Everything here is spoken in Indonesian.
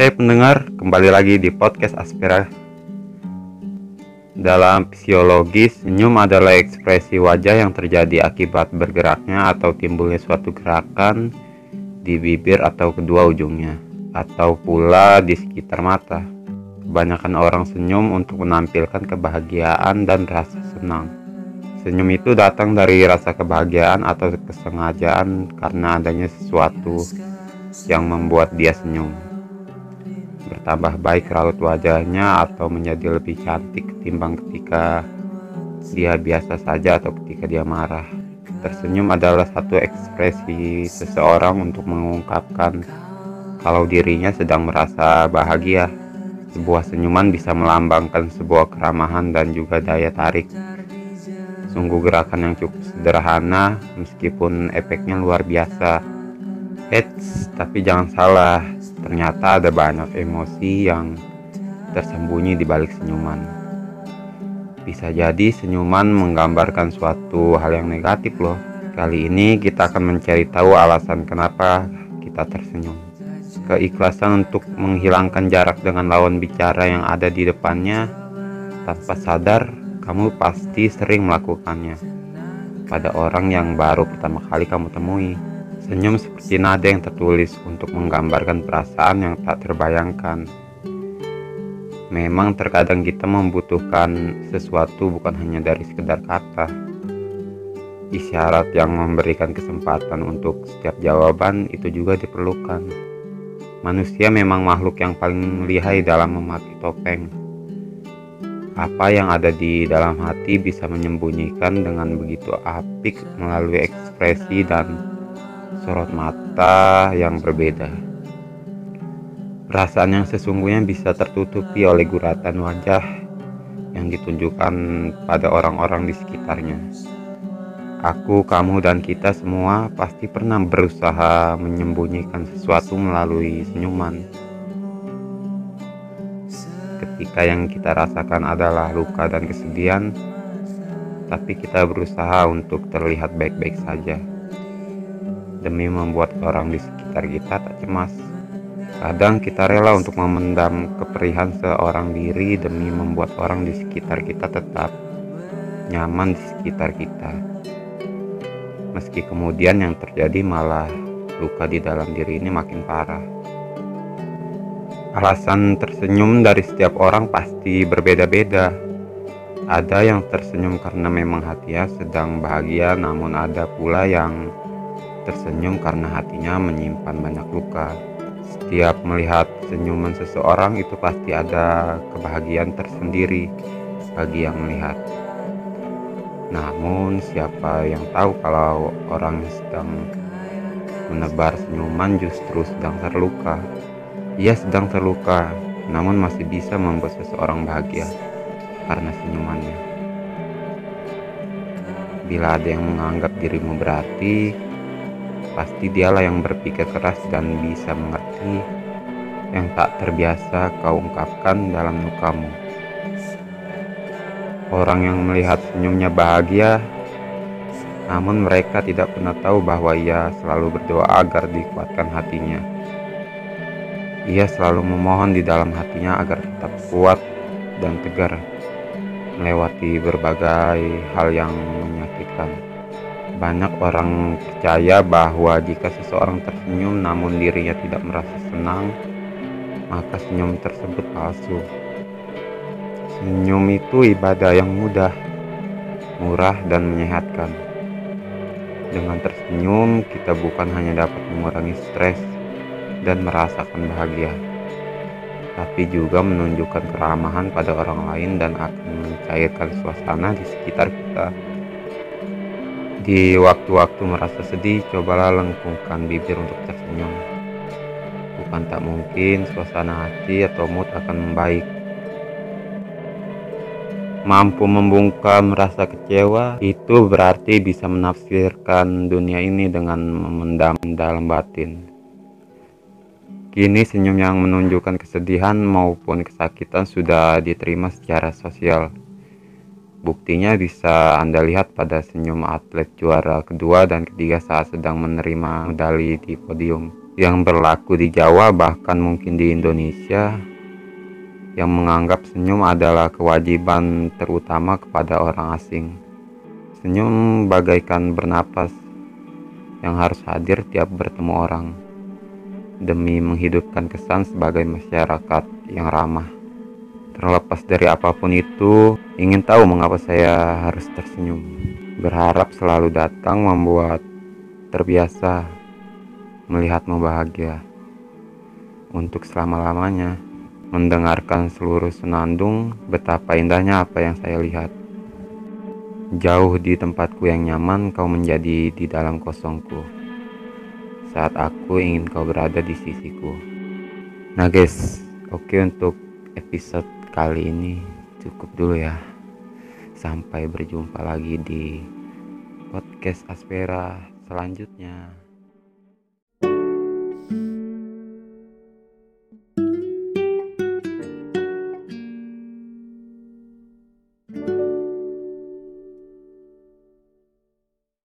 Oke pendengar, kembali lagi di podcast Aspera. Dalam fisiologi, senyum adalah ekspresi wajah yang terjadi akibat bergeraknya atau timbulnya suatu gerakan di bibir atau kedua ujungnya, atau pula di sekitar mata. Kebanyakan orang senyum untuk menampilkan kebahagiaan dan rasa senang. Senyum itu datang dari rasa kebahagiaan atau kesengajaan karena adanya sesuatu yang membuat dia senyum bertambah baik raut wajahnya atau menjadi lebih cantik ketimbang ketika dia biasa saja atau ketika dia marah. Tersenyum adalah satu ekspresi seseorang untuk mengungkapkan kalau dirinya sedang merasa bahagia. Sebuah senyuman bisa melambangkan sebuah keramahan dan juga daya tarik. Sungguh gerakan yang cukup sederhana meskipun efeknya luar biasa. Eits, tapi jangan salah, Ternyata ada banyak emosi yang tersembunyi di balik senyuman. Bisa jadi senyuman menggambarkan suatu hal yang negatif loh. Kali ini kita akan mencari tahu alasan kenapa kita tersenyum. Keikhlasan untuk menghilangkan jarak dengan lawan bicara yang ada di depannya tanpa sadar kamu pasti sering melakukannya pada orang yang baru pertama kali kamu temui. Senyum seperti nada yang tertulis untuk menggambarkan perasaan yang tak terbayangkan. Memang terkadang kita membutuhkan sesuatu bukan hanya dari sekedar kata. Isyarat yang memberikan kesempatan untuk setiap jawaban itu juga diperlukan. Manusia memang makhluk yang paling lihai dalam memakai topeng. Apa yang ada di dalam hati bisa menyembunyikan dengan begitu apik melalui ekspresi dan sorot mata yang berbeda. Perasaan yang sesungguhnya bisa tertutupi oleh guratan wajah yang ditunjukkan pada orang-orang di sekitarnya. Aku, kamu, dan kita semua pasti pernah berusaha menyembunyikan sesuatu melalui senyuman. Ketika yang kita rasakan adalah luka dan kesedihan, tapi kita berusaha untuk terlihat baik-baik saja demi membuat orang di sekitar kita tak cemas. Kadang kita rela untuk memendam keperihan seorang diri demi membuat orang di sekitar kita tetap nyaman di sekitar kita. Meski kemudian yang terjadi malah luka di dalam diri ini makin parah. Alasan tersenyum dari setiap orang pasti berbeda-beda. Ada yang tersenyum karena memang hatinya sedang bahagia, namun ada pula yang tersenyum karena hatinya menyimpan banyak luka. Setiap melihat senyuman seseorang itu pasti ada kebahagiaan tersendiri bagi yang melihat. Namun siapa yang tahu kalau orang yang sedang menebar senyuman justru sedang terluka. Ia sedang terluka, namun masih bisa membuat seseorang bahagia karena senyumannya. Bila ada yang menganggap dirimu berarti, pasti dialah yang berpikir keras dan bisa mengerti yang tak terbiasa kau ungkapkan dalam lukamu. Orang yang melihat senyumnya bahagia, namun mereka tidak pernah tahu bahwa ia selalu berdoa agar dikuatkan hatinya. Ia selalu memohon di dalam hatinya agar tetap kuat dan tegar melewati berbagai hal yang menyakitkan. Banyak orang percaya bahwa jika seseorang tersenyum namun dirinya tidak merasa senang, maka senyum tersebut palsu. Senyum itu ibadah yang mudah, murah, dan menyehatkan. Dengan tersenyum, kita bukan hanya dapat mengurangi stres dan merasakan bahagia, tapi juga menunjukkan keramahan pada orang lain dan akan mencairkan suasana di sekitar kita. Di waktu-waktu merasa sedih, cobalah lengkungkan bibir untuk tersenyum. Bukan tak mungkin suasana hati atau mood akan membaik. Mampu membungkam rasa kecewa, itu berarti bisa menafsirkan dunia ini dengan memendam dalam batin. Kini senyum yang menunjukkan kesedihan maupun kesakitan sudah diterima secara sosial. Buktinya bisa Anda lihat pada senyum atlet juara kedua dan ketiga saat sedang menerima medali di podium. yang berlaku di Jawa bahkan mungkin di Indonesia yang menganggap senyum adalah kewajiban terutama kepada orang asing. Senyum bagaikan bernapas yang harus hadir tiap bertemu orang demi menghidupkan kesan sebagai masyarakat yang ramah. Terlepas dari apa pun itu, ingin tahu mengapa saya harus tersenyum. Berharap selalu datang membuat terbiasa melihatmu bahagia. Untuk selama-lamanya, mendengarkan seluruh senandung betapa indahnya apa yang saya lihat. Jauh di tempatku yang nyaman, kau menjadi di dalam kosongku. Saat aku ingin kau berada di sisiku. Nah guys, oke okay untuk episode kali ini cukup dulu ya. Sampai berjumpa lagi di podcast Aspera selanjutnya.